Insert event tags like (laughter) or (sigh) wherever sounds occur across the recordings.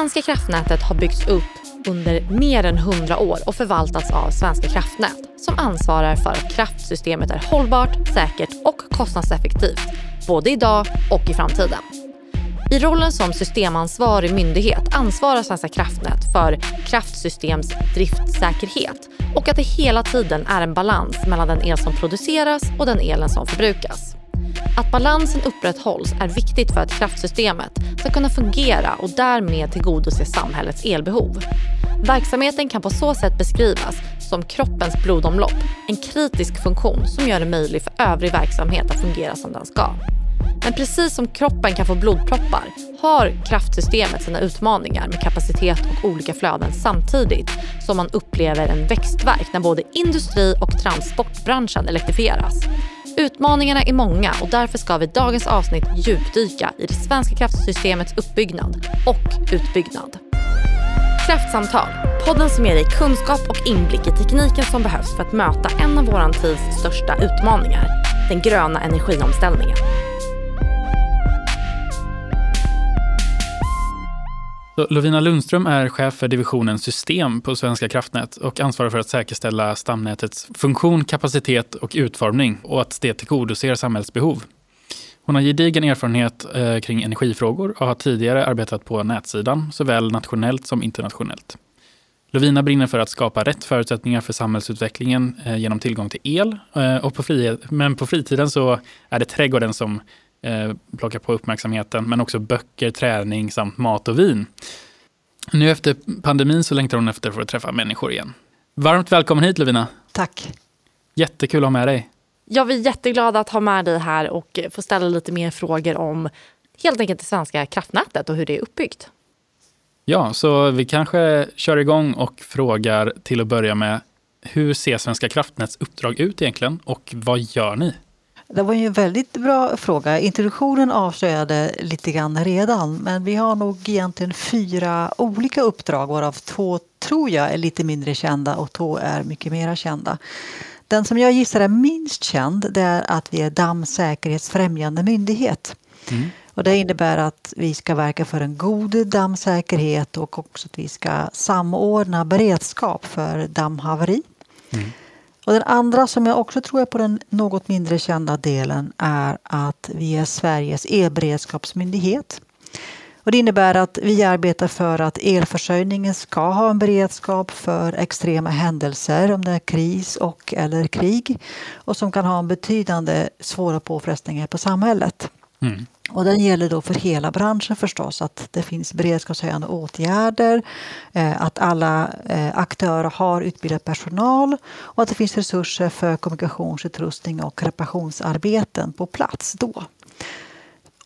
svenska kraftnätet har byggts upp under mer än 100 år och förvaltats av Svenska kraftnät som ansvarar för att kraftsystemet är hållbart, säkert och kostnadseffektivt både idag och i framtiden. I rollen som systemansvarig myndighet ansvarar Svenska kraftnät för kraftsystems driftsäkerhet och att det hela tiden är en balans mellan den el som produceras och den elen som förbrukas. Att balansen upprätthålls är viktigt för att kraftsystemet ska kunna fungera och därmed tillgodose samhällets elbehov. Verksamheten kan på så sätt beskrivas som kroppens blodomlopp, en kritisk funktion som gör det möjligt för övrig verksamhet att fungera som den ska. Men precis som kroppen kan få blodproppar har kraftsystemet sina utmaningar med kapacitet och olika flöden samtidigt som man upplever en växtverk när både industri och transportbranschen elektrifieras. Utmaningarna är många och därför ska vi i dagens avsnitt djupdyka i det svenska kraftsystemets uppbyggnad och utbyggnad. Kraftsamtal, podden som ger dig kunskap och inblick i tekniken som behövs för att möta en av vår tids största utmaningar, den gröna energiomställningen. Lovina Lundström är chef för divisionen System på Svenska kraftnät och ansvarar för att säkerställa stamnätets funktion, kapacitet och utformning och att det tillgodoser samhällsbehov. Hon har gedigen erfarenhet eh, kring energifrågor och har tidigare arbetat på nätsidan, såväl nationellt som internationellt. Lovina brinner för att skapa rätt förutsättningar för samhällsutvecklingen eh, genom tillgång till el. Eh, och på frihet, men på fritiden så är det trädgården som eh, plockar på uppmärksamheten, men också böcker, träning samt mat och vin. Nu efter pandemin så längtar hon efter att få träffa människor igen. Varmt välkommen hit Lovina. Tack. Jättekul att ha med dig. Ja, vi är jätteglada att ha med dig här och få ställa lite mer frågor om helt enkelt det svenska kraftnätet och hur det är uppbyggt. Ja, så vi kanske kör igång och frågar till att börja med hur ser Svenska kraftnäts uppdrag ut egentligen och vad gör ni? Det var ju en väldigt bra fråga. Introduktionen avslöjade lite grann redan men vi har nog egentligen fyra olika uppdrag varav två tror jag är lite mindre kända och två är mycket mer kända. Den som jag gissar är minst känd det är att vi är dammsäkerhetsfrämjande myndighet. Mm. Och det innebär att vi ska verka för en god dammsäkerhet och också att vi ska samordna beredskap för dammhaveri. Mm. Och den andra som jag också tror är på den något mindre kända delen är att vi är Sveriges elberedskapsmyndighet. Och det innebär att vi arbetar för att elförsörjningen ska ha en beredskap för extrema händelser, om det är kris och eller krig och som kan ha en betydande svåra påfrestningar på samhället. Mm. Och den gäller då för hela branschen förstås, att det finns beredskapshöjande åtgärder, eh, att alla eh, aktörer har utbildad personal och att det finns resurser för kommunikationsutrustning och reparationsarbeten på plats då.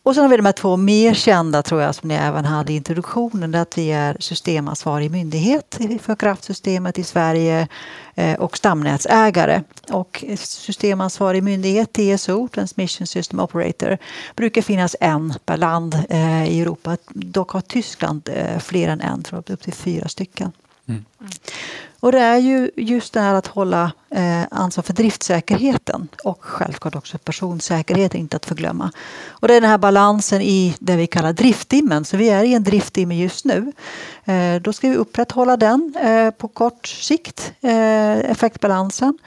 Och sen har vi de här två mer kända tror jag som ni även hade i introduktionen. Det att vi är systemansvarig myndighet för kraftsystemet i Sverige eh, och stamnätsägare. Och systemansvarig myndighet, TSO, Transmission System Operator, brukar finnas en per land eh, i Europa. Dock har Tyskland eh, fler än en, tror jag, upp till fyra stycken. Mm. Och det är ju just det här att hålla eh, ansvar för driftsäkerheten och självklart också personsäkerheten, inte att förglömma. Och det är den här balansen i det vi kallar driftdimmen. Så vi är i en driftdimme just nu. Eh, då ska vi upprätthålla den eh, på kort sikt, eh, effektbalansen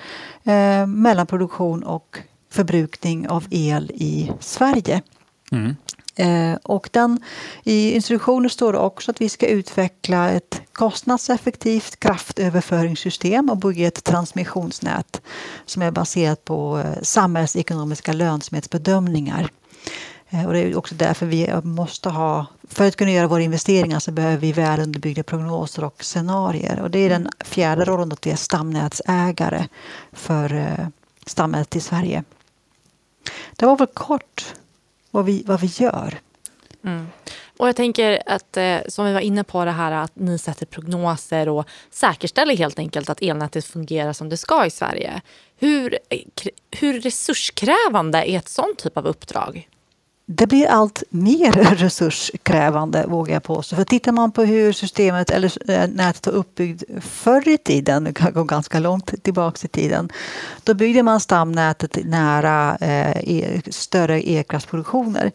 eh, mellan produktion och förbrukning av el i Sverige. Mm. Eh, och den, I instruktionen står det också att vi ska utveckla ett kostnadseffektivt kraftöverföringssystem och bygga ett transmissionsnät som är baserat på eh, samhällsekonomiska lönsamhetsbedömningar. Eh, och det är också därför vi måste ha, för att kunna göra våra investeringar så behöver vi väl underbyggda prognoser och scenarier. Och det är den fjärde rollen att vi är stamnätsägare för stamnätet i Sverige. Det var väl kort vad vi, vad vi gör. Mm. Och jag tänker att eh, som vi var inne på det här att ni sätter prognoser och säkerställer helt enkelt att elnätet fungerar som det ska i Sverige. Hur, eh, hur resurskrävande är ett sånt typ av uppdrag? Det blir allt mer (laughs) resurskrävande vågar jag påstå. För tittar man på hur systemet eller eh, nätet var uppbyggt förr i tiden, det kan gå ganska långt tillbaka i tiden, då byggde man stamnätet nära eh, e, större elkraftsproduktioner.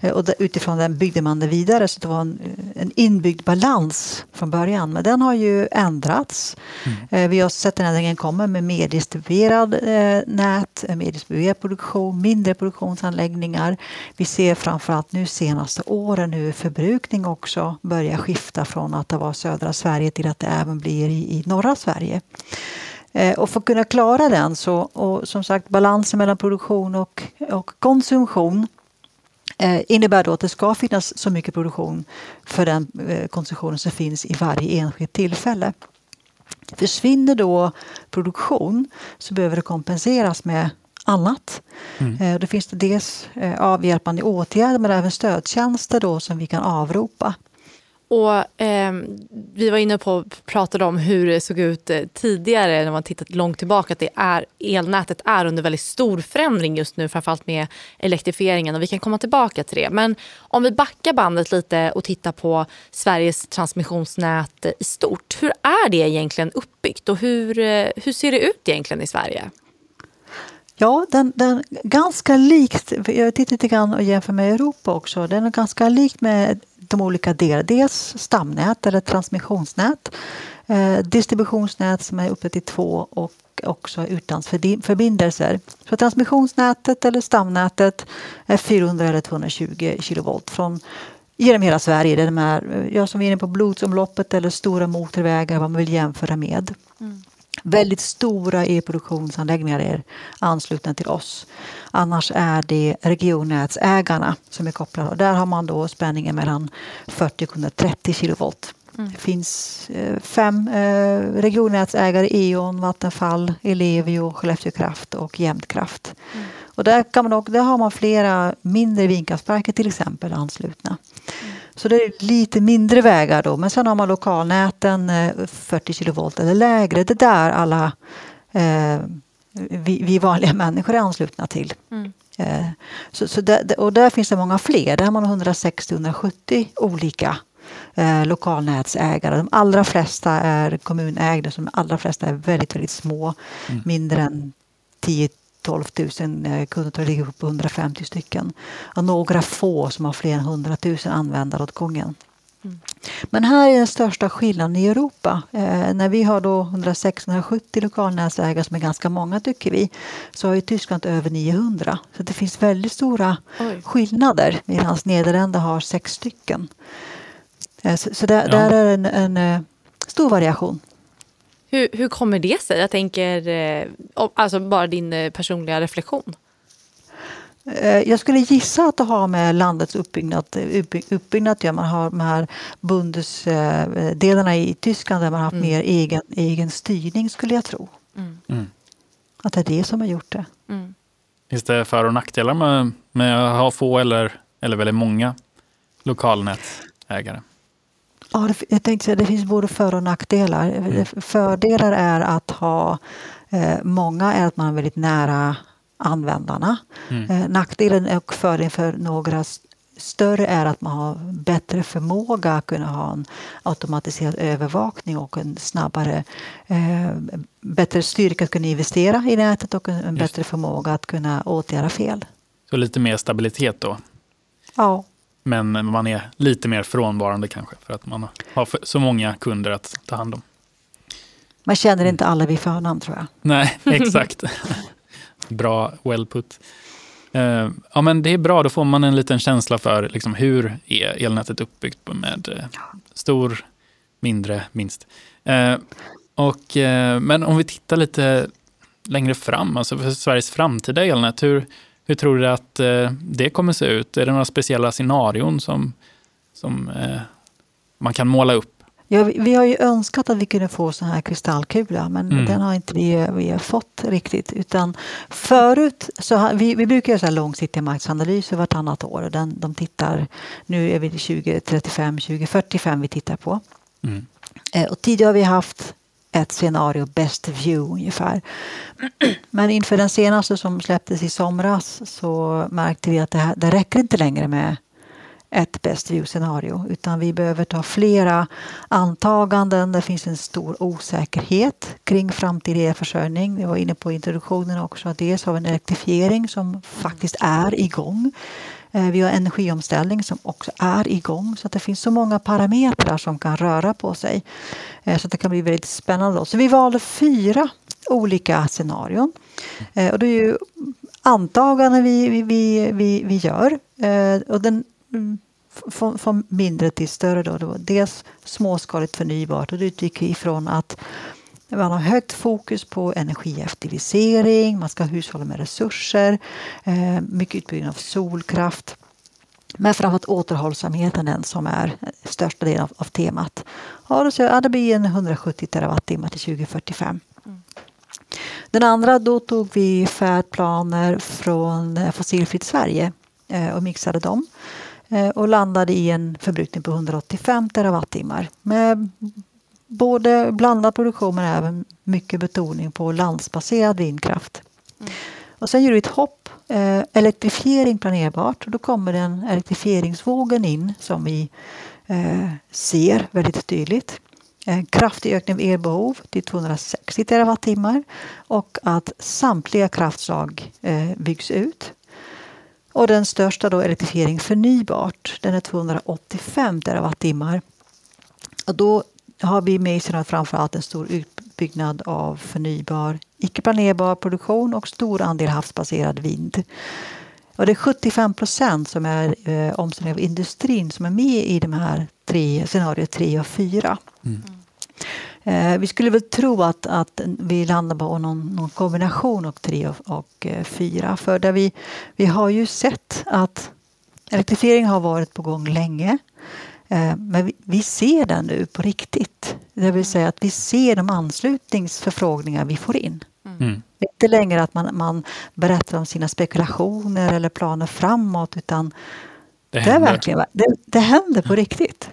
Eh, och utifrån den byggde man det vidare så det var en, eh, en inbyggd balans från början. Men den har ju ändrats. Mm. Eh, vi har sett den ändringen komma med mer distribuerad eh, nät, mer distribuerad produktion, mindre produktionsanläggningar. Vi ser framförallt nu senaste åren hur förbrukning också börjar skifta från att det var södra Sverige till att det även blir i, i norra Sverige. Eh, och för att kunna klara den så, och som sagt balansen mellan produktion och, och konsumtion eh, innebär då att det ska finnas så mycket produktion för den eh, konsumtionen som finns i varje enskilt tillfälle. Försvinner då produktion så behöver det kompenseras med annat. Mm. Eh, då finns det dels eh, avhjälpande åtgärder men även stödtjänster då som vi kan avropa. Och eh, Vi var inne på och pratade om hur det såg ut eh, tidigare när man tittat långt tillbaka. Att det är, elnätet är under väldigt stor förändring just nu, framförallt med elektrifieringen. och Vi kan komma tillbaka till det. Men om vi backar bandet lite och tittar på Sveriges transmissionsnät i stort. Hur är det egentligen uppbyggt och hur, eh, hur ser det ut egentligen i Sverige? Ja, den, den ganska likt. Jag tittar lite grann och jämför med Europa också. Den är ganska likt med de olika delarna. Dels stamnät eller transmissionsnät. Eh, distributionsnät som är uppe till två och också utlandsförbindelser. Så transmissionsnätet eller stamnätet är 400 eller 220 kilovolt från genom hela Sverige. Det är de här, eh, ja, som vi är inne på blodsomloppet eller stora motorvägar vad man vill jämföra med. Mm. Väldigt stora elproduktionsanläggningar är anslutna till oss. Annars är det regionnätsägarna som är kopplade. Och där har man då spänningen mellan 40 och 130 kilovolt. Mm. Det finns eh, fem eh, regionnätsägare, E.ON, Vattenfall, Ellevio, Skellefteå Kraft och Jämtkraft. Mm. Och där, kan man, där har man flera mindre vindkraftverk till exempel anslutna. Mm. Så det är lite mindre vägar då. Men sen har man lokalnäten 40 eh, kilovolt eller lägre. Det där alla eh, vi, vi, vanliga (laughs) människor är anslutna till. Mm. Eh, så, så där, och där finns det många fler. Där har man 160-170 olika eh, lokalnätsägare. De allra flesta är kommunägda, de allra flesta är väldigt, väldigt små. Mm. Mindre än 10 12 000 kunder ligger på 150 stycken. Och några få som har fler än 100 000 användare åt gången. Mm. Men här är den största skillnaden i Europa. Eh, när vi har då 160-170 lokalnätsägare som är ganska många tycker vi, så har ju Tyskland över 900. Så det finns väldigt stora Oj. skillnader medan Nederländerna har sex stycken. Eh, så, så där, ja. där, är en, en, en eh, stor variation. Hur, hur kommer det sig? Jag tänker, eh, alltså bara din eh, personliga reflektion. Eh, jag skulle gissa att det har med landets uppbyggnad, uppbyggnad att göra. Man har de här bundesdelarna i Tyskland där man har haft mm. mer egen, egen styrning skulle jag tro. Mm. Mm. Att det är det som har gjort det. Mm. Finns det för och nackdelar med, med att ha få eller, eller väldigt många lokalnätsägare? Ja, jag tänkte säga det finns både för och nackdelar. Mm. Fördelar är att ha eh, många är att man är väldigt nära användarna. Mm. Eh, nackdelen och fördelen för några större är att man har bättre förmåga att kunna ha en automatiserad övervakning och en snabbare, eh, bättre styrka att kunna investera i nätet och en, en bättre förmåga att kunna åtgärda fel. Så lite mer stabilitet då? Ja. Men man är lite mer frånvarande kanske för att man har så många kunder att ta hand om. Man känner inte alla vid förnamn tror jag. Nej, (laughs) exakt. (laughs) bra, well put. Uh, ja, men det är bra, då får man en liten känsla för liksom, hur är elnätet uppbyggt med uh, stor, mindre, minst. Uh, och, men om vi tittar lite längre fram, alltså för Sveriges framtida elnät, hur, hur tror du att eh, det kommer se ut? Är det några speciella scenarion som, som eh, man kan måla upp? Ja, vi, har ju önskat att vi kunde få sån här kristallkula men mm. den har inte vi, vi fått riktigt. Utan förut, så vi, vi brukar göra så här långsiktiga marknadsanalyser vartannat år. Och den, de tittar, nu är vi 2035, 2045 vi tittar på. Mm. Eh, och tidigare har vi haft ett scenario, best view ungefär. Men inför den senaste som släpptes i somras så märkte vi att det, här, det räcker inte längre med ett best view-scenario utan vi behöver ta flera antaganden. Det finns en stor osäkerhet kring framtida elförsörjning. Vi var inne på introduktionen också att dels har vi en elektrifiering som faktiskt är igång. Eh, vi har energiomställning som också är igång. Så att det finns så många parametrar som kan röra på sig. Eh, så det kan bli väldigt spännande. Så vi valde fyra olika scenarion. Eh, och det är ju antaganden vi, vi, vi, vi gör. Och den, mm, från, från mindre till större. Då. Dels småskaligt förnybart och det utgick ifrån att man har högt fokus på energieffektivisering, man ska hushålla med resurser, eh, mycket utbyggnad av solkraft. Men framförallt återhållsamheten den som är största delen av, av temat. Ja, då, så, ja, det blir en 170 terawattimmar till 2045. Mm. Den andra, då tog vi färdplaner från eh, Fossilfritt Sverige eh, och mixade dem. Eh, och landade i en förbrukning på 185 terawattimmar med både blandad produktion men även mycket betoning på landsbaserad vindkraft. Mm. Och sen gör vi ett hopp. Eh, elektrifiering planerbart. Och då kommer den elektrifieringsvågen in som vi eh, ser väldigt tydligt. En kraftig ökning av elbehov till 260 terawattimmar och att samtliga kraftslag eh, byggs ut. Och den största då elektrifiering förnybart, den är 285 terawattimmar. Och då har vi med oss framförallt en stor utbyggnad av förnybar, icke planerbar produktion och stor andel havsbaserad vind. Och det är 75 procent som är eh, omställning av industrin som är med i de här tre, scenario 3 och 4. Mm. Eh, vi skulle väl tro att, att vi landar på någon, någon kombination av 3 och, och 4. Eh, För där vi, vi har ju sett att elektrifiering har varit på gång länge. Eh, men vi ser den nu på riktigt. Det vill säga att vi ser de anslutningsförfrågningar vi får in. Mm. Det är inte längre att man, man berättar om sina spekulationer eller planer framåt utan det, det, är verkligen, det, det händer på riktigt.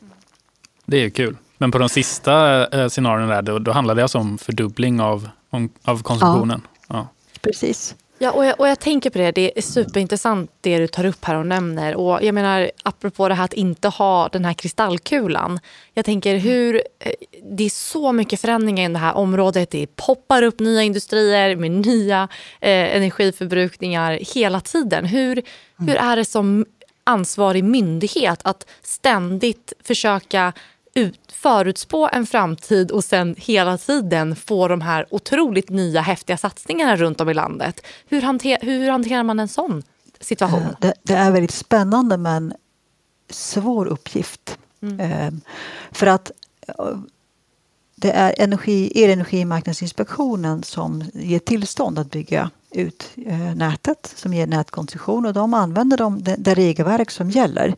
Det är kul. Men på de sista eh, scenarierna där, då, då handlar det alltså om fördubbling av, om, av konsumtionen? Ja, ja. precis. Ja, och jag, och jag tänker på det. Det är superintressant det du tar upp här och nämner. Och jag menar, apropå det här att inte ha den här kristallkulan. Jag tänker hur... Eh, det är så mycket förändringar i det här området. Det poppar upp nya industrier med nya eh, energiförbrukningar hela tiden. Hur, hur är det som ansvarig myndighet att ständigt försöka ut, förutspå en framtid och sen hela tiden få de här otroligt nya häftiga satsningarna runt om i landet. Hur, hanter, hur hanterar man en sån situation? Eh, det, det, är väldigt spännande men svår uppgift. Mm. Ehm, för att eh, det är energi, Elenergimarknadsinspektionen som ger tillstånd att bygga ut eh, nätet, som ger nätkoncession och de använder de, det, det regelverk som gäller.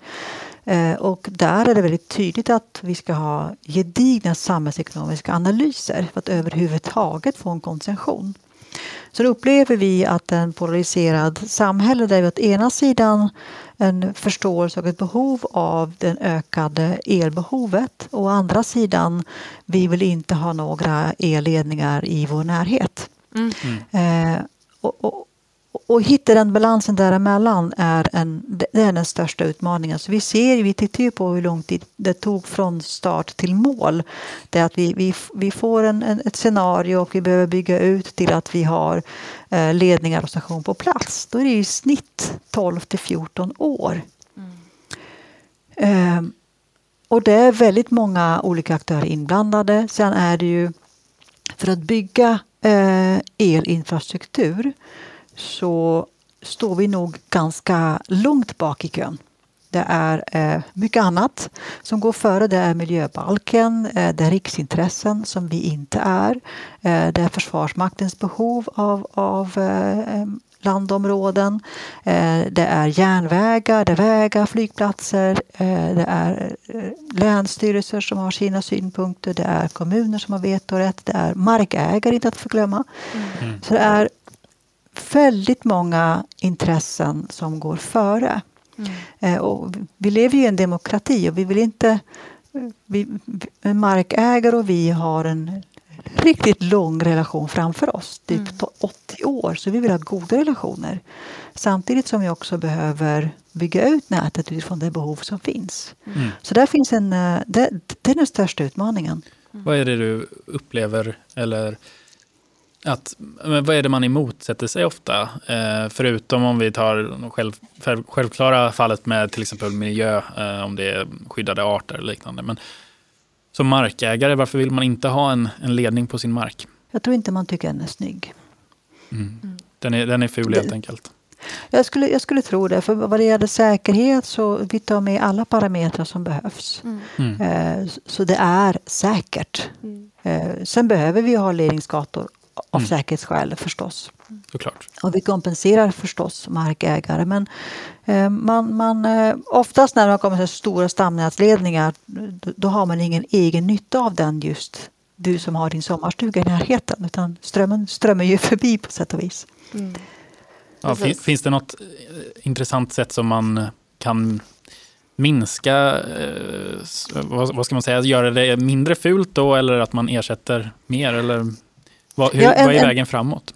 Eh, och där är det väldigt tydligt att vi ska ha gedigna samhällsekonomiska analyser för att överhuvudtaget få en koncession. Så då upplever vi att en polariserad samhälle där vi å ena sidan en förståelse och ett behov av det ökade elbehovet och å andra sidan vi vill inte ha några elledningar i vår närhet. Mm. Eh, och, och, och hitta den balansen däremellan är, en, det är den största utmaningen. Så vi, ser, vi tittar ju på hur lång tid det tog från start till mål. Det är att vi, vi, vi får en, en, ett scenario och vi behöver bygga ut till att vi har eh, ledningar och station på plats. Då är det i snitt 12 till 14 år. Mm. Eh, och det är väldigt många olika aktörer inblandade. Sen är det ju för att bygga eh, elinfrastruktur så står vi nog ganska långt bak i kön. Det är eh, mycket annat som går före. Det är miljöbalken, eh, det är riksintressen som vi inte är. Eh, det är Försvarsmaktens behov av, av landområden. Det är järnvägar, det är vägar, flygplatser. Det är länsstyrelser som har sina synpunkter. Det är kommuner som har vetorätt. Det är markägare, inte att förglömma. Mm. Så det är väldigt många intressen som går före. Mm. Eh, och vi lever ju i en demokrati och vi vill inte... Vi, markägare och vi har en riktigt lång relation framför oss, typ mm. 80 år. Så vi vill ha goda relationer. Samtidigt som vi också behöver bygga ut nätet utifrån det behov som finns. Mm. Så där finns en, eh, det, det är den största utmaningen. Mm. Vad är det du upplever eller att, vad är det man emotsätter sig ofta? Eh, förutom om vi tar själv, självklara fallet med till exempel miljö, eh, om det är skyddade arter eller liknande. Men som markägare, varför vill man inte ha en, en ledning på sin mark? Jag tror inte man tycker den är snygg. Mm. Mm. Den, är, den är ful helt enkelt. Jag skulle, jag skulle tro det. För vad det gäller säkerhet så vi tar med alla parametrar som behövs. Mm. mm. Eh, så det är säkert. Mm. Eh, sen behöver vi ha ledningsgator av mm. säkerhetsskäl förstås. Såklart. Och vi kompenserar förstås markägare. Men eh, man, man, eh, oftast när det kommer så stora stamnätsledningar då, då, har man ingen egen nytta av den just du som har din sommarstuga i närheten. Utan strömmen strömmar ju (laughs) förbi på sätt och vis. Mm. Ja, finns det något eh, intressant sätt som man kan minska, vad, vad, ska man säga, göra det mindre fult då eller att man ersätter mer? Eller vad, hur, ja, en, vad är vägen framåt?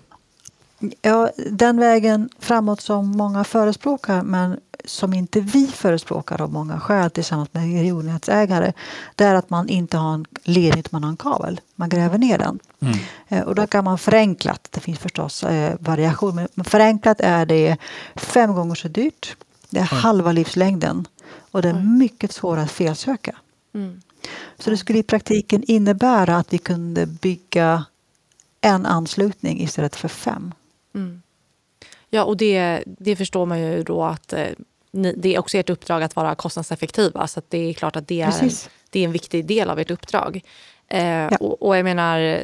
Ja, den vägen framåt som många förespråkar men som inte vi förespråkar av många skäl tillsammans med regionnätsägare det är att man inte har en ledning utan man har en kabel. Man gräver ner den. Mm. Eh, och då kan man förenklat, det finns förstås eh, variationer, men förenklat är det fem gånger så dyrt. Det är mm. halva livslängden och det är mycket svårare att felsöka. Mm. Så det skulle i praktiken innebära att vi kunde bygga en anslutning istället för fem. Mm. Ja, och det, det förstår man ju då att eh, ni, det är också ert uppdrag att vara kostnadseffektiva. Så det är klart att det är, en, det är en viktig del av ert uppdrag. Eh, ja. och, och, jag menar,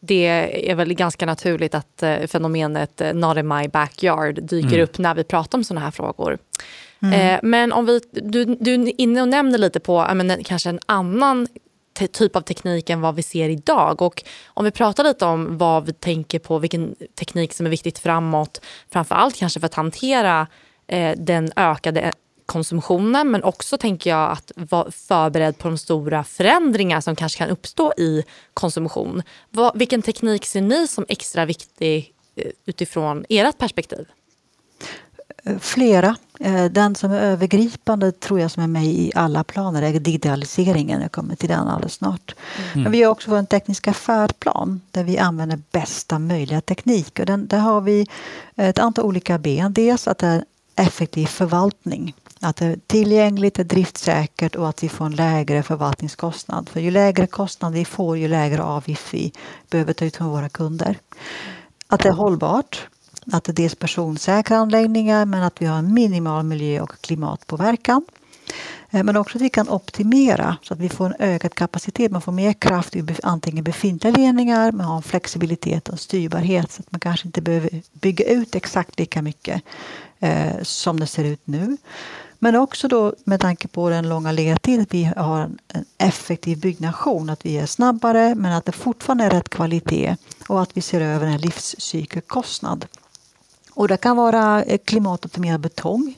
det är väl ganska naturligt att eh, fenomenet eh, “not in my backyard” dyker mm. upp när vi pratar om sådana här frågor. Mm. Eh, men om vi, du, du är inne och nämner lite på men, kanske en annan typ av teknik än vad vi ser idag. Och om vi pratar lite om vad vi tänker på, vilken teknik som är viktigt framåt, framför allt kanske för att hantera eh, den ökade konsumtionen men också tänker jag att vara förberedd på de stora förändringar som kanske kan uppstå i konsumtion. Vad, vilken teknik ser ni som extra viktig eh, utifrån ert perspektiv? Flera. Eh, den som är övergripande tror jag som är med i alla planer är digitaliseringen. Jag kommer till den alldeles snart. Mm. Men vi har också en tekniska färdplan där vi använder bästa möjliga teknik. Och den, där har vi ett antal olika ben. Dels att det är effektiv förvaltning. Att det är tillgängligt, är driftsäkert och att vi får en lägre förvaltningskostnad. För ju lägre kostnad vi får, ju lägre avgift vi behöver ta ut från våra kunder. Att det är hållbart att det är dels personsäkra anläggningar men att vi har en minimal miljö och klimatpåverkan. Eh, men också att vi kan optimera så att vi får en ökad kapacitet. Man får mer kraft i antingen befintliga ledningar, man har en flexibilitet och styrbarhet så att man kanske inte behöver bygga ut exakt lika mycket eh, som det ser ut nu. Men också då med tanke på den långa ledtiden att vi har en effektiv byggnation. Att vi är snabbare men att det fortfarande är rätt kvalitet och att vi ser över en livscykelkostnad. Och det kan vara eh, klimatoptimerad betong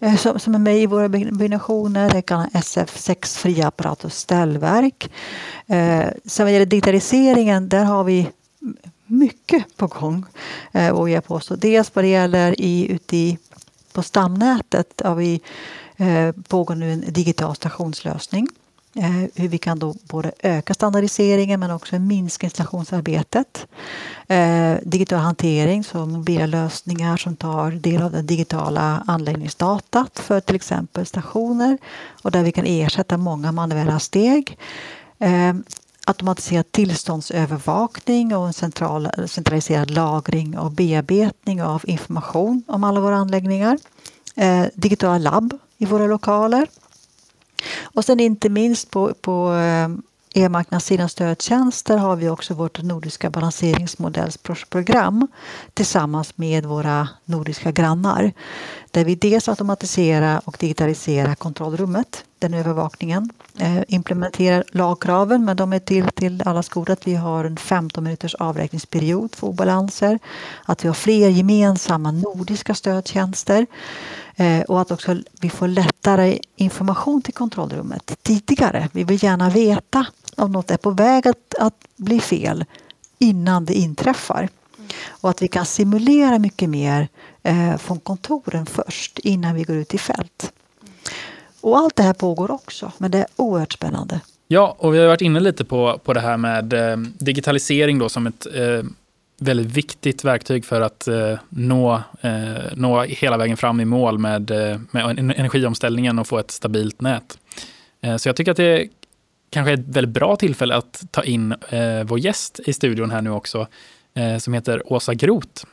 eh, som, är med i våra byggnationer. Det kan vara SF6-fria apparater och ställverk. Eh, sen vad gäller digitaliseringen, där har vi mycket på gång, eh, vågar jag påstå. Dels vad det gäller i, ute i, på stamnätet har vi pågår nu en digital stationslösning Eh, hur vi kan då både öka standardiseringen men också minska installationsarbetet. Eh, digital hantering, som mobila lösningar som tar del av den digitala anläggningsdatat för till exempel stationer och där vi kan ersätta många manuella steg. Eh, automatiserad tillståndsövervakning och en central, centraliserad lagring och bearbetning av information om alla våra anläggningar. Digitala labb i våra lokaler och sen inte minst på, på eh, e-marknadssidan stödtjänster har vi också vårt nordiska balanseringsmodellsprogram tillsammans med våra nordiska grannar. Där vi dels automatiserar och digitaliserar kontrollrummet, den övervakningen. Eh, implementerar lagkraven, men de är till, till alla skolor att vi har en 15 minuters avräkningsperiod för obalanser. Att vi har fler gemensamma nordiska stödtjänster. Eh, och att också vi får lättare information till kontrollrummet tidigare. Vi vill gärna veta om något är på väg att, att bli fel innan det inträffar. Och att vi kan simulera mycket mer eh, från kontoren först innan vi går ut i fält. Och allt det här pågår också, men det är oerhört spännande. Ja, och vi har varit inne lite på, på det här med eh, digitalisering då som ett eh, väldigt viktigt verktyg för att eh, nå, eh, nå hela vägen fram i mål med, eh, med energiomställningen och få ett stabilt nät. Eh, så jag tycker att det kanske är ett väldigt bra tillfälle att ta in eh, vår gäst i studion här nu också, eh, som heter Åsa Groth.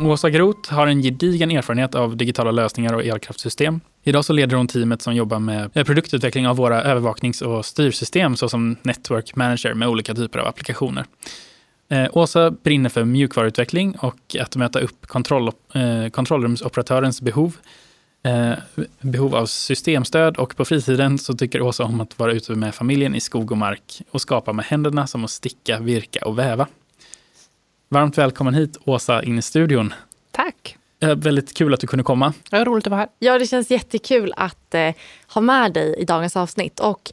Åsa Groth har en gedigen erfarenhet av digitala lösningar och elkraftsystem. Idag så leder hon teamet som jobbar med eh, produktutveckling av våra övervaknings och styrsystem såsom Network Manager med olika typer av applikationer. Eh, Åsa brinner för mjukvaruutveckling och att möta upp kontroll, eh, kontrollrumsoperatörens behov Eh, behov av systemstöd och på fritiden så tycker Åsa om att vara ute med familjen i skog och mark och skapa med händerna som att sticka, virka och väva. Varmt välkommen hit Åsa in i studion. Tack. Eh, väldigt kul att du kunde komma. Ja, roligt att vara här. Ja, det känns jättekul att eh, ha med dig i dagens avsnitt. Och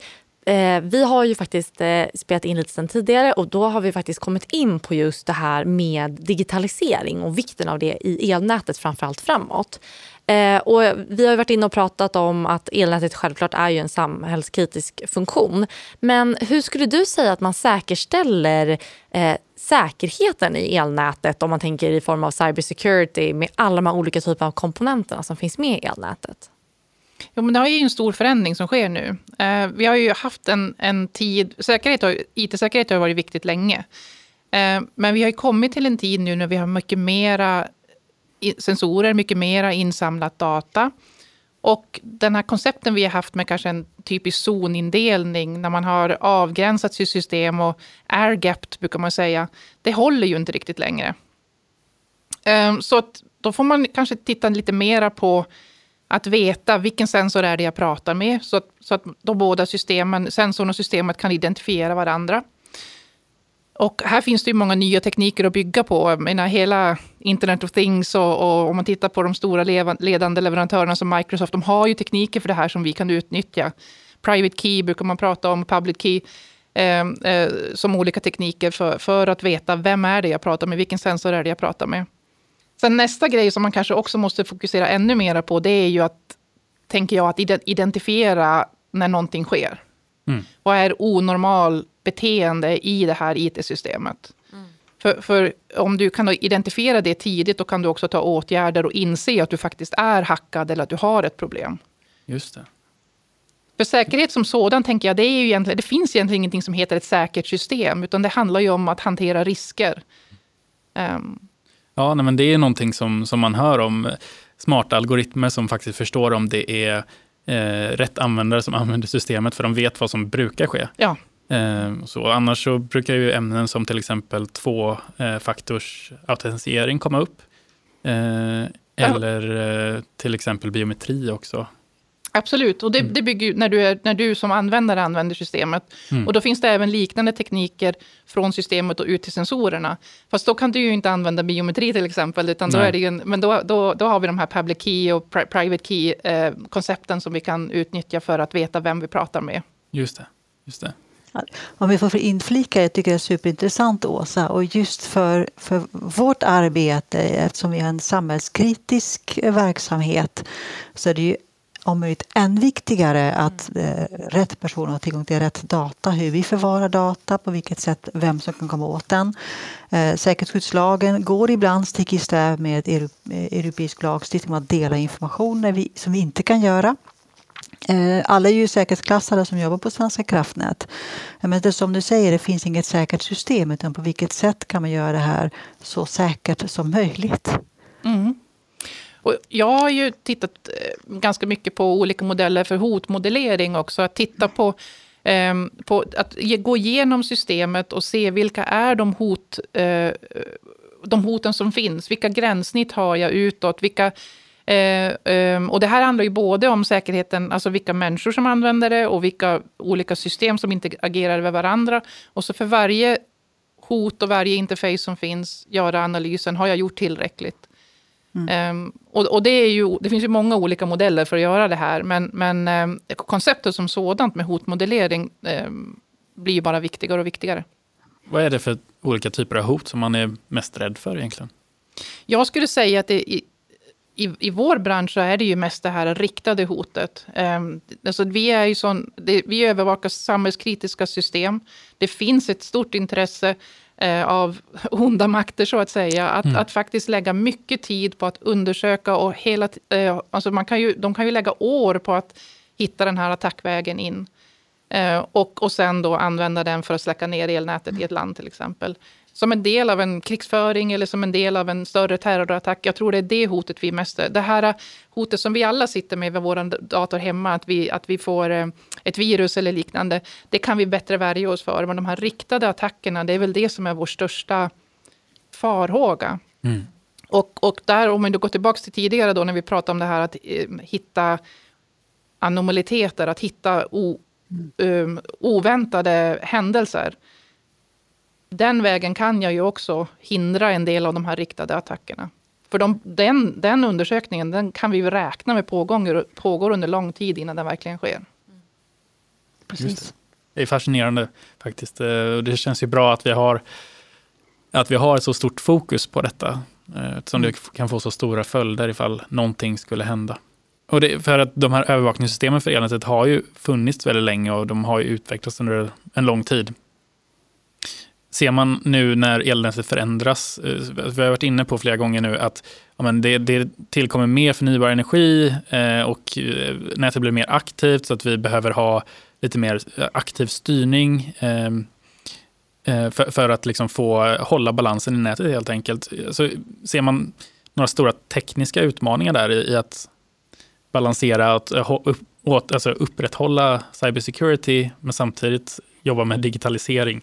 Eh, vi har ju faktiskt eh, spelat in lite sen tidigare och då har vi faktiskt kommit in på just det här med digitalisering och vikten av det i elnätet framförallt framåt. Eh, och vi har varit inne och pratat om att elnätet självklart är ju en samhällskritisk funktion. Men hur skulle du säga att man säkerställer eh, säkerheten i elnätet om man tänker i form av cybersecurity med alla de här olika typerna av komponenterna som finns med i elnätet? Jo, men det är ju en stor förändring som sker nu. Eh, vi har ju haft en, en tid... Säkerhet har, IT-säkerhet har varit viktigt länge. Eh, men vi har kommit till en tid nu när vi har mycket mera sensorer, mycket mera insamlat data. Och den här koncepten vi har haft med kanske en typisk zonindelning, när man har avgränsat sitt system och air-gapped brukar man säga, det håller ju inte riktigt längre. Eh, så då får man kanske titta lite mera på att veta vilken sensor är det jag pratar med, så att, så att de båda systemen, sensorn och systemet kan identifiera varandra. Och här finns det ju många nya tekniker att bygga på. Jag menar, hela Internet of Things och, och om man tittar på de stora ledande leverantörerna som Microsoft, de har ju tekniker för det här som vi kan utnyttja. Private key brukar man prata om, public key, eh, eh, som olika tekniker för, för att veta vem är det jag pratar med, vilken sensor är det jag pratar med. Sen nästa grej som man kanske också måste fokusera ännu mer på, det är ju att, tänker jag, att identifiera när någonting sker. Mm. Vad är onormal beteende i det här IT-systemet? Mm. För, för, om du kan identifiera det tidigt, då kan du också ta åtgärder och inse att du faktiskt är hackad eller att du har ett problem. Just det. För säkerhet som sådan, tänker jag, det, är ju egentligen, det finns egentligen ingenting som heter ett säkert system, utan det handlar ju om att hantera risker. Um, Ja, nej, men det är någonting som, som man hör om. Smarta algoritmer som faktiskt förstår om det är eh, rätt användare som (laughs) använder systemet, för de vet vad som brukar ske. Ja. Eh, så annars så brukar ju ämnen som till exempel tvåfaktors eh, autentisering komma upp. Eh, eller eh, till exempel biometri också. Absolut, och det, mm. det bygger när du, är, när du som användare använder systemet. Mm. Och då finns det även liknande tekniker från systemet och ut till sensorerna. Fast då kan du ju inte använda biometri till exempel, utan då är det en, men då, då, då har vi de här public key och pri private key-koncepten eh, som vi kan utnyttja för att veta vem vi pratar med. Just det. Just det. Om vi får inflika, jag tycker det är superintressant Åsa, och just för, för vårt arbete, eftersom vi har en samhällskritisk verksamhet, så är det ju om möjligt än viktigare att eh, rätt person har tillgång till rätt data. Hur vi förvarar data, på vilket sätt, vem som kan komma åt den. Eh, säkerhetsskyddslagen går ibland stick i stäv med europeisk lagstiftning om att dela information vi, som vi inte kan göra. Eh, alla är ju säkerhetsklassade som jobbar på Svenska kraftnät. Men det som du säger, det finns inget säkert system utan på vilket sätt kan man göra det här så säkert som möjligt? Mm. Och jag har ju tittat eh, ganska mycket på olika modeller för hotmodellering också. Att titta på, eh, på att gå igenom systemet och se vilka är de hot, eh, de hoten som finns. Vilka gränssnitt har jag utåt? Vilka, eh, eh, och det här handlar ju både om säkerheten, alltså vilka människor som använder det och vilka olika system som inte agerar varandra. Och så för varje hot och varje interface som finns göra analysen, har jag gjort tillräckligt? Mm. Um, och, och det, är ju, det finns ju många olika modeller för att göra det här, men, men um, konceptet som sådant med hotmodellering um, blir ju bara viktigare och viktigare. Vad är det för olika typer av hot som man är mest rädd för egentligen? Jag skulle säga att det, i, i, i vår bransch så är det ju mest det här riktade hotet. Um, alltså vi, är ju sån, det, vi övervakar samhällskritiska system. Det finns ett stort intresse av (laughs) onda makter så att säga. Att, mm. att faktiskt lägga mycket tid på att undersöka och hela eh, alltså man kan ju, de kan ju lägga år på att hitta den här attackvägen in. Eh, och, och sen då använda den för att släcka ner elnätet i ett land till exempel. Som en del av en krigsföring eller som en del av en större terrorattack. Jag tror det är det hotet vi mest... Det här hotet som vi alla sitter med vid vår dator hemma, att vi, att vi får eh, ett virus eller liknande. Det kan vi bättre värja oss för. Men de här riktade attackerna, det är väl det som är vår största farhåga. Mm. Och, och där, om vi går tillbaka till tidigare då när vi pratade om det här att eh, hitta anomaliteter, att hitta o, um, oväntade händelser. Den vägen kan jag ju också hindra en del av de här riktade attackerna. För de, den, den undersökningen den kan vi ju räkna med pågår, pågår under lång tid innan den verkligen sker. Precis. Det. det. är fascinerande faktiskt. Eh, det känns ju bra att vi har, att vi har så stort fokus på detta. Eh, eftersom mm. det kan få så stora följder ifall någonting skulle hända. Och det, för att de här övervakningssystemen för elnätet har ju funnits väldigt länge och de har ju utvecklats under en lång tid. Ser man nu när elnätet förändras, eh, vi har varit inne på flera gånger nu att ja, men det, det tillkommer mer förnybar energi eh, och eh, nätet blir mer aktivt så att vi behöver ha lite mer eh, aktiv styrning ehm, eh, för, för, att liksom få hålla balansen i nätet helt enkelt. Så ser man några stora tekniska utmaningar där i, i att balansera att upp, alltså upprätthålla cybersecurity men samtidigt jobba med digitalisering.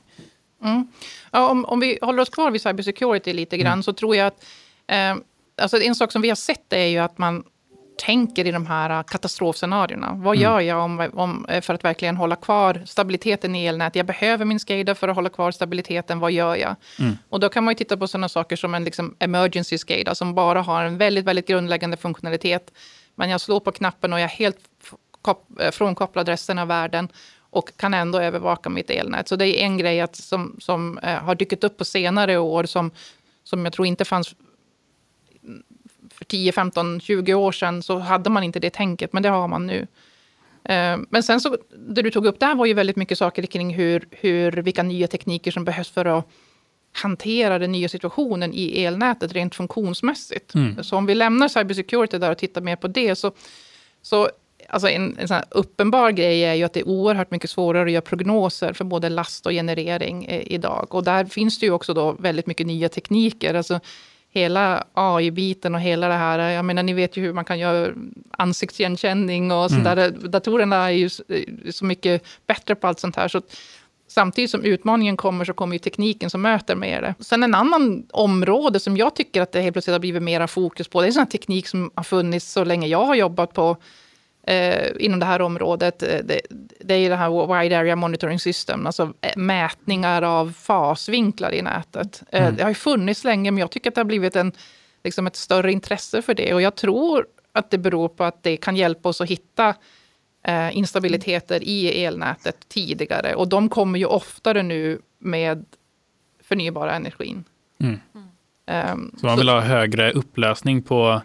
Mm. Ja, om, om vi håller oss kvar vid cybersecurity lite grann mm. så tror jag att eh, alltså en sak som vi har sett är ju att man tänker i de här katastrofscenarierna. Vad mm. gör jag om, om, för att verkligen hålla kvar stabiliteten i elnätet? Jag behöver min SCADA för att hålla kvar stabiliteten. Vad gör jag? Mm. Och då kan man titta på sådana saker som en liksom emergency SCADA som bara har en väldigt, väldigt grundläggande funktionalitet men jag slår på knappen och jag är helt eh, frånkopplad resten av världen och kan ändå övervaka mitt elnät. Så det är en grej att, som, som eh, har dykt upp på senare år som, som jag tror inte fanns för 10, 15, 20 år sedan så hade man inte det tänket, men det har man nu. Eh, men sen så, det du tog upp där var ju väldigt mycket saker kring hur, hur, vilka nya tekniker som behövs för att hantera den nya situationen i elnätet rent funktionsmässigt. Mm. Så om vi lämnar cybersecurity där och tittar mer på det så, så alltså en, en uppenbar grej är ju att det är oerhört mycket svårare att göra prognoser för både last och generering eh, idag. Och där finns det ju också då väldigt mycket nya tekniker. Alltså, hela AI-biten och hela det här. Jag menar, ni vet ju hur man kan göra ansiktsigenkänning och sånt mm. där. Datorerna är ju så mycket bättre på allt sånt här. Så Samtidigt som utmaningen kommer så kommer ju tekniken som möter med det. Sen en annan område som jag tycker att det helt plötsligt har blivit mera fokus på, det är sån teknik som har funnits så länge jag har jobbat på eh, inom det här området. Eh, det, det är det här Wide Area Monitoring System, alltså eh, mätningar av fasvinklar i nätet. Eh, mm. Det har ju funnits länge, men jag tycker att det har blivit en, liksom ett större intresse för det. Och jag tror att det beror på att det kan hjälpa oss att hitta eh, instabiliteter i elnätet tidigare. Och de kommer ju oftare nu med förnybara energin. Mm. Um, så man vill så, ha högre upplösning på,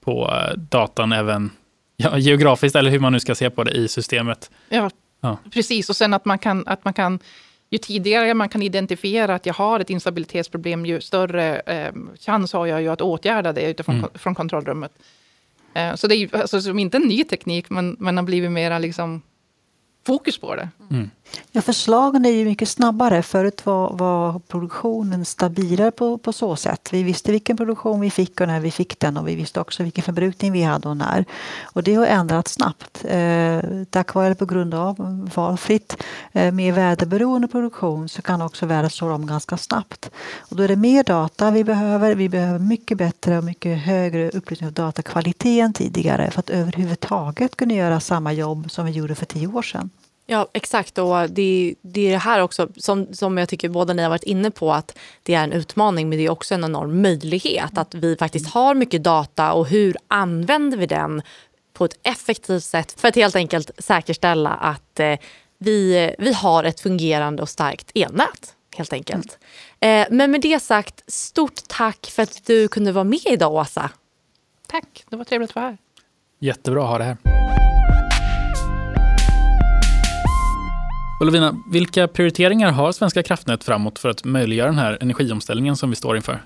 på datan även (laughs) ja, geografiskt, eller hur man nu ska se på det i systemet. Ja, ja, precis. Och sen att man kan, att man kan ju tidigare man kan identifiera att jag har ett instabilitetsproblem, ju större eh, chans har jag ju att åtgärda det utifrån mm. från kontrollrummet. Eh, så det är ju alltså, som inte en ny teknik, men, men har blivit mera liksom fokus på det. Mm. Ja, förslagen är ju mycket snabbare. Förut var, var produktionen stabilare på, på så sätt. Vi visste vilken produktion vi fick och när vi fick den och vi visste också vilken förbrukning vi hade och när. Och det har ändrats snabbt. Eh, tack vare på grund av valfritt, eh, mer väderberoende produktion så kan också vädret slå om ganska snabbt. Och då är det mer data vi behöver. Vi behöver mycket bättre och mycket högre upplysning av datakvalitet än tidigare för att överhuvudtaget kunna göra samma jobb som vi gjorde för tio år sedan. Ja, exakt. Och det, det är det här också som, som jag tycker båda ni har varit inne på att det är en utmaning men det är också en enorm möjlighet att vi faktiskt har mycket data och hur använder vi den på ett effektivt sätt för att helt enkelt säkerställa att eh, vi, vi har ett fungerande och starkt elnät. Helt enkelt. Eh, men med det sagt, stort tack för att du kunde vara med idag Åsa. Tack, det var trevligt att vara här. Jättebra att ha det här. Lovina, vilka prioriteringar har Svenska kraftnät framåt för att möjliggöra den här energiomställningen som vi står inför?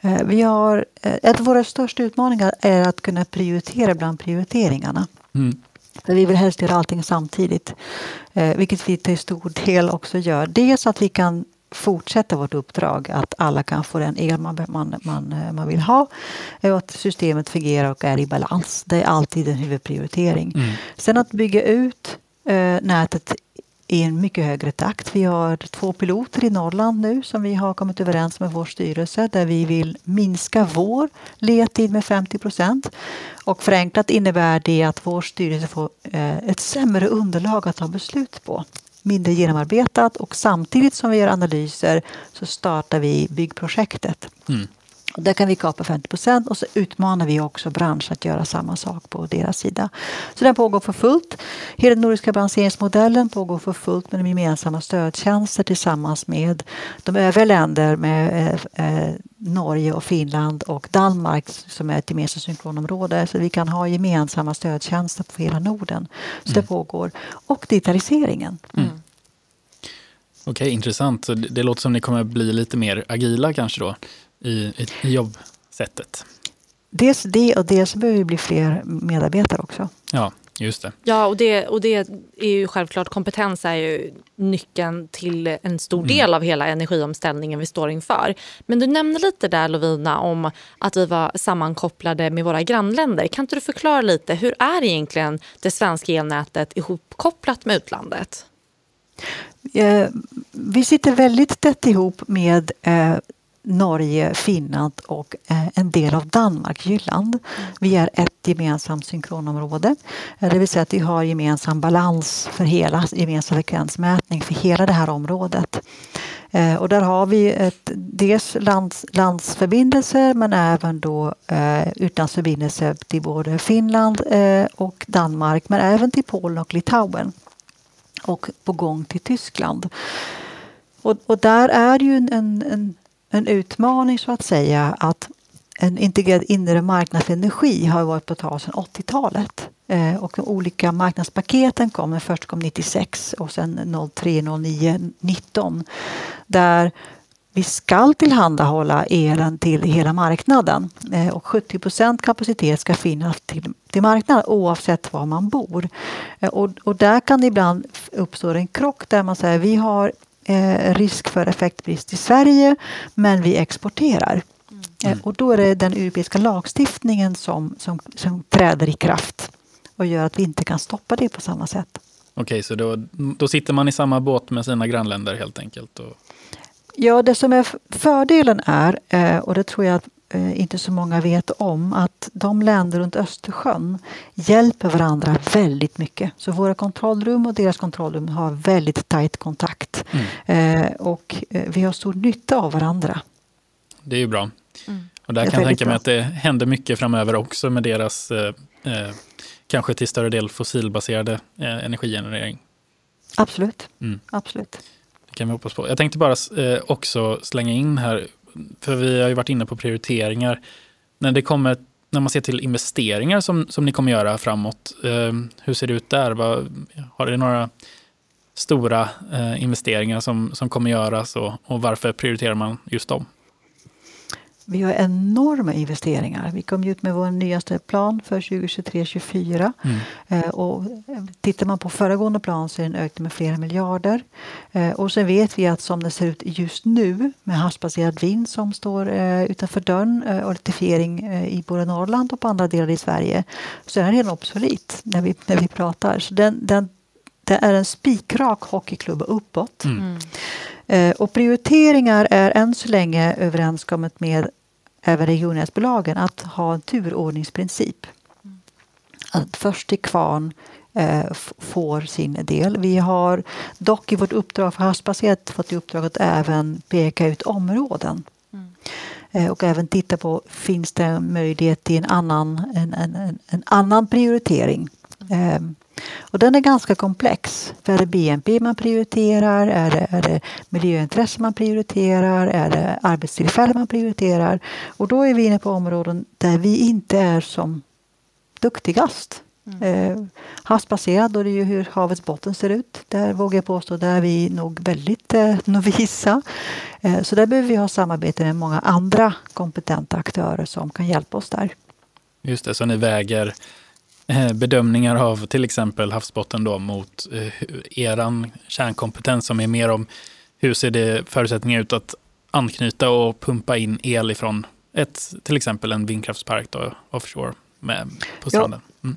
Eh, vi har, eh, ett av våra största utmaningar är att kunna prioritera bland prioriteringarna. Mm. För vi vill helst göra allting samtidigt, eh, vilket vi till stor del också gör. Dels att vi kan fortsätta vårt uppdrag, att alla kan få den el man, man, man, man vill ha och att systemet fungerar och är i balans. Det är alltid en huvudprioritering. Mm. Sen att bygga ut Eh, nätet i en mycket högre takt. Vi har två piloter i Norrland nu som vi har kommit överens med vår styrelse där vi vill minska vår ledtid med 50 procent. Och förenklat innebär det att vår styrelse får eh, ett sämre underlag att ta beslut på. Mindre genomarbetat och samtidigt som vi gör analyser så startar vi byggprojektet. Mm. Där kan vi kapa 50 procent och så utmanar vi också branschen att göra samma sak på deras sida. Så den pågår för fullt. Hela den nordiska balanseringsmodellen pågår för fullt med de gemensamma stödtjänster tillsammans med de övriga länder med eh, eh, Norge och Finland och Danmark som är ett gemensamt synkronområde. Så vi kan ha gemensamma stödtjänster på hela Norden. Så mm. det pågår. Och digitaliseringen. Mm. Okej, okay, intressant. Det, låter som ni kommer bli lite mer agila kanske då? I, i, i jobbsättet. Dels det och dels behöver vi bli fler medarbetare också. Ja, just det. Ja, och det, och det är ju självklart, kompetens är ju nyckeln till en stor mm. del av hela energiomställningen vi står inför. Men du nämnde lite där Lovina om att vi var sammankopplade med våra grannländer. Kan inte du förklara lite, hur är egentligen det svenska elnätet ihopkopplat med utlandet? Eh, vi sitter väldigt tätt ihop med eh, Norge, Finland och eh, en del av Danmark, Jylland. Vi är ett gemensamt synkronområde. Eh, det vill säga att vi har gemensam balans för hela gemensam frekvensmätning för hela det här området. Eh, och där har vi ett, dels lands, landsförbindelser men även då eh, utlandsförbindelser till både Finland eh, och Danmark men även till Polen och Litauen. Och på gång till Tyskland. Och, och där är ju en, en en utmaning så att säga att en integrerad inre marknadsenergi har varit på tal sedan 80-talet. Eh, och de olika marknadspaketen kom, först kom 96 och sen 03, 09, 19. Där vi ska tillhandahålla elen till hela marknaden eh, och 70 procent kapacitet ska finnas till, till marknaden oavsett var man bor. Eh, och, och där kan det ibland uppstå en krock där man säger vi har eh, risk för effektbrist i Sverige men vi exporterar. Mm. Eh, och då är det den europeiska lagstiftningen som, som, som träder i kraft och gör att vi inte kan stoppa det på samma sätt. Okej, så då, då sitter man i samma båt med sina grannländer helt enkelt? Och... Ja, det som är fördelen är, eh, och det tror jag att inte så många vet om att de länder runt Östersjön hjälper varandra väldigt mycket. Så våra kontrollrum och deras kontrollrum har väldigt tajt kontakt. Mm. Eh, och eh, vi har stor nytta av varandra. Det är ju bra. Mm. Och där kan jag tänka mig att det händer mycket framöver också med deras eh, kanske till större del fossilbaserade eh, energigenerering. Absolut. Mm. Absolut. Det kan vi hoppas på. Jag tänkte bara eh, också slänga in här för vi har ju varit inne på prioriteringar. När, det kommer, när man ser till investeringar som, som ni kommer göra framåt, eh, hur ser det ut där? Vad, har det några stora eh, investeringar som, som kommer göras och, och varför prioriterar man just dem? Vi har enorma investeringar. Vi kom ut med vår nyaste plan för 2023-2024. Mm. Eh, och tittar man på föregående plan så är det en ökning med flera miljarder. Eh, och sen vet vi att som det ser ut just nu med havsbaserad vind som står eh, utanför dörren och elektrifiering i både Norrland och på andra delar i Sverige så är den redan obsolit när vi, när vi pratar. Så den, den, det är en spikrak hockeyklubba uppåt. Mm. Mm. Eh, och prioriteringar är än så länge överenskommet med även regionnätsbolagen att ha en turordningsprincip. Att först till kvarn eh, får sin del. Vi har dock i vårt uppdrag för havsbaserat fått i uppdrag att även peka ut områden. Mm. Eh, och även titta på finns det möjlighet till en annan, en, en, en annan prioritering. Mm. Och den är ganska komplex. För är det BNP man prioriterar? Är det, är det miljöintressen man prioriterar? Är det arbetstillfällen man prioriterar? Och då är vi inne på områden där vi inte är som duktigast. Mm. Eh, havsbaserad, då är det ju hur havets botten ser ut. Där vågar jag påstå, där är vi nog väldigt eh, novisa. Eh, så där behöver vi ha samarbete med många andra kompetenta aktörer som kan hjälpa oss där. Just det, så ni väger bedömningar av till exempel havsbotten då mot eh, eran kärnkompetens som är mer om hur ser det förutsättningar ut att anknyta och pumpa in el ifrån ett, till exempel en vindkraftspark då, offshore med, på stranden. Mm.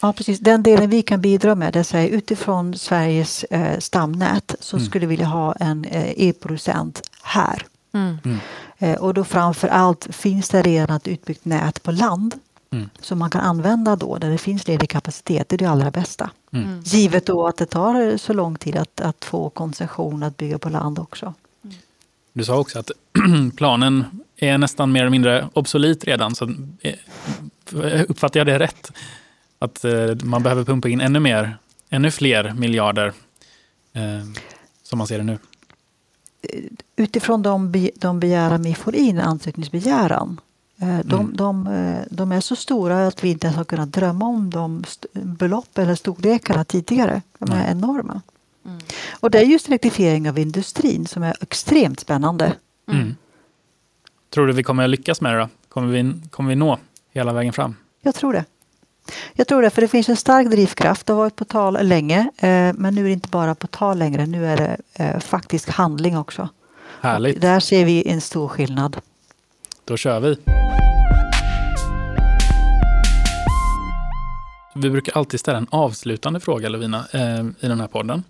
Ja, precis. Den delen vi kan bidra med det är utifrån Sveriges eh, stamnät så mm. skulle vi vilja ha en eh, e-producent här. Mm. mm. Eh, och då framför allt finns det redan ett utbyggt nät på land Mm. Som man kan använda då där det finns ledig kapacitet. Det är det allra bästa. Mm. mm. Givet då att det tar så lång tid att, att få koncession att bygga på land också. Mm. Du sa också att (clears throat) planen är nästan mer eller mindre obsolit redan. Så eh, uppfattar jag det rätt? Att eh, man behöver pumpa in ännu mer, ännu fler miljarder eh, som man ser det nu? Utifrån de, de begäran vi får in, ansökningsbegäran, Eh, de, mm. de, eh, de, är så stora att vi inte ens har kunnat drömma om de belopp eller storlekarna tidigare. De är mm. enorma. Mm. Och det är just elektrifiering av industrin som är extremt spännande. Mm. mm. Tror du vi kommer att lyckas med det då? Kommer vi, kommer vi nå hela vägen fram? Jag tror det. Jag tror det, för det finns en stark drivkraft. Det har varit på tal länge, eh, men nu är det inte bara på tal längre. Nu är det faktisk handling också. Härligt. Och där ser vi en stor skillnad. Då kör vi. Vi brukar alltid ställa en avslutande fråga, Lovina, eh, i den här podden.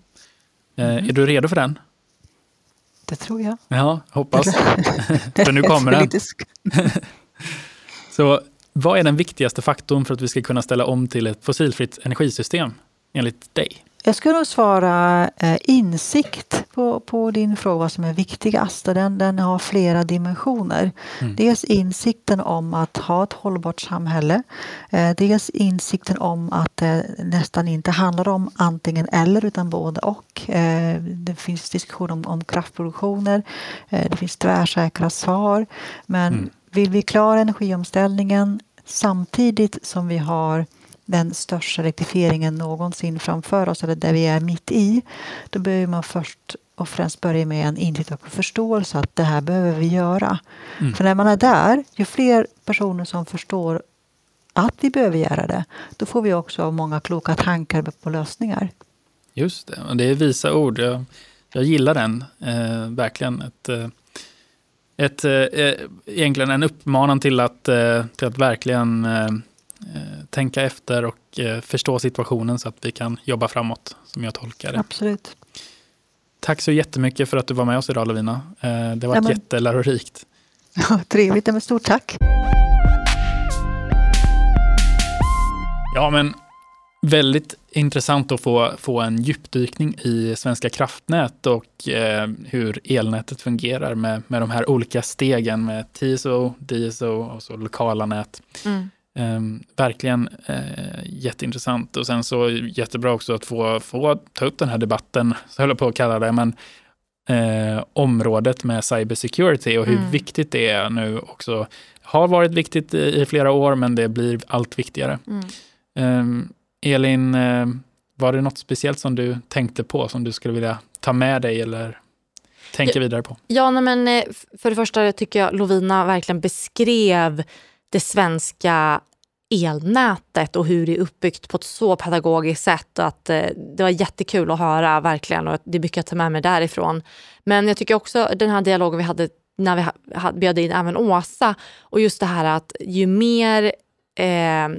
Eh, mm. Är du redo för den? Det tror jag. Ja, hoppas. (laughs) för nu kommer den. (laughs) Så vad är den viktigaste faktorn för att vi ska kunna ställa om till ett fossilfritt energisystem, enligt dig? Jag skulle nog svara eh, insikt på, på din fråga vad som är viktigast. Den, den har flera dimensioner. Mm. Dels insikten om att ha ett hållbart samhälle. Eh, dels insikten om att det nästan inte handlar om antingen eller utan både och. Eh, det finns diskussion om, om kraftproduktioner. Eh, det finns tvärsäkra svar. Men mm. vill vi klara energiomställningen samtidigt som vi har den största elektrifieringen någonsin framför oss, eller där vi är mitt i, då behöver man först och främst börja med en insikt och förståelse att det här behöver vi göra. Mm. För när man är där, ju fler personer som förstår att vi behöver göra det, då får vi också många kloka tankar på lösningar. Just det, och det är visa ord. Jag, jag gillar den, eh, verkligen. Ett, eh, ett, eh, egentligen en uppmanan till att, eh, till att verkligen eh, Eh, tänka efter och eh, förstå situationen så att vi kan jobba framåt, som jag tolkar det. Absolut. Tack så jättemycket för att du var med oss idag, Lovina. Eh, det var ja, men... jättelärorikt. (laughs) Ja, trevligt, men stort tack. Ja, men väldigt intressant att få, få en djupdykning i Svenska kraftnät och eh, hur elnätet fungerar med, med de här olika stegen med TSO, DSO och så lokala nät. Mm. Um, verkligen uh, jätteintressant och sen så jättebra också att få, få ta upp den här debatten, (laughs) så höll jag på att kalla det, men uh, området med cybersecurity och hur mm. viktigt det är nu också. Har varit viktigt i, i, flera år, men det blir allt viktigare. Mm. Um, Elin, uh, var det något speciellt som du tänkte på som du skulle vilja ta med dig eller tänker vidare på. Ja, nej, men för det första tycker jag Lovina verkligen beskrev det svenska elnätet och hur det är uppbyggt på ett så pedagogiskt sätt. Att, eh, det var jättekul att höra verkligen och det är mycket att ta med mig därifrån. Men jag tycker också den här dialogen vi hade när vi bjöd in även Åsa och just det här att ju mer eh,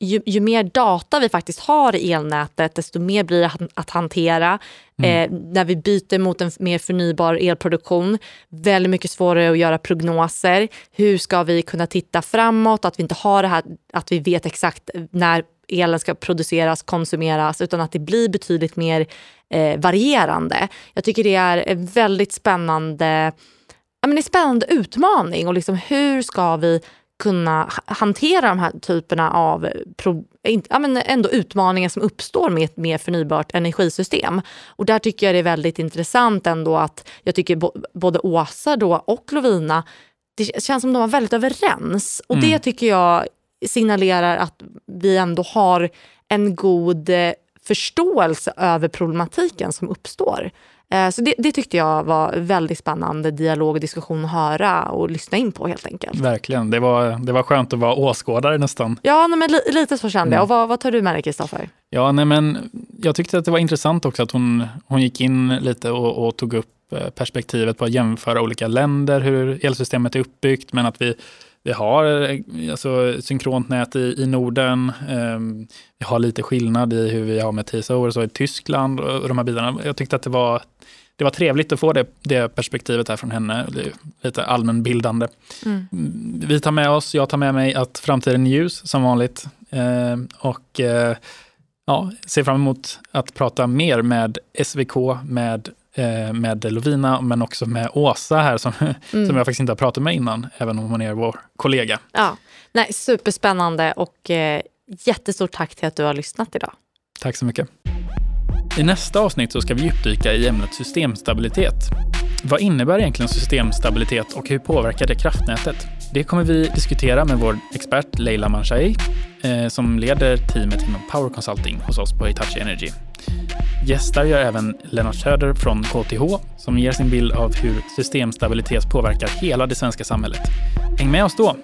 ju, ju, mer data vi faktiskt har i elnätet, desto mer blir det att hantera. Mm. Eh, när vi byter mot en mer förnybar elproduktion, väldigt mycket svårare att göra prognoser. Hur ska vi kunna titta framåt? Att vi inte har det här att vi vet exakt när elen ska produceras, konsumeras, utan att det blir betydligt mer eh, varierande. Jag tycker det är en väldigt spännande, ja, men en spännande utmaning och liksom hur ska vi kunna hantera de här typerna av pro, ja, men ändå utmaningar som uppstår med ett mer förnybart energisystem. Och där tycker jag det är väldigt intressant ändå att jag tycker både Åsa då och Lovina, det känns som de var väldigt överens. Och mm. det tycker jag signalerar att vi ändå har en god eh, förståelse över problematiken som uppstår. Eh, så det, det, tyckte jag var väldigt spännande dialog och diskussion att höra och lyssna in på helt enkelt. Verkligen, det var, det var skönt att vara åskådare nästan. Ja, nej, men li, lite så kände jag. Mm. Och vad, vad tar du med dig Kristoffer? Ja, nej, men jag tyckte att det var intressant också att hon, hon gick in lite och, och tog upp eh, perspektivet på att jämföra olika länder, hur elsystemet är uppbyggt, men att vi vi har alltså, synkront nät i, i Norden. Um, vi har lite skillnad i hur vi har med TSO och så i Tyskland och, och de här bitarna. Jag tyckte att det var, det var trevligt att få det, det perspektivet här från henne. Lite allmänbildande. Mm. Vi tar med oss, jag tar med mig att framtiden är ljus som vanligt. Uh, och uh, ja, ser fram emot att prata mer med SVK, med Eh, med Lovina men också med Åsa här som, (laughs) mm. som jag faktiskt inte har pratat med innan, även om hon är vår kollega. Ja, Nej, superspännande och eh, jättestort tack till att du har lyssnat idag. Tack så mycket. I nästa avsnitt så ska vi djupdyka i ämnet systemstabilitet. Vad innebär egentligen systemstabilitet och hur påverkar det kraftnätet? Det kommer vi diskutera med vår expert Leila Manshai eh, som leder teamet inom Power Consulting hos oss på Hitachi Energy. Gästar gör även Lennart Söder från KTH som ger sin bild av hur systemstabilitet påverkar hela det svenska samhället. Häng med oss då!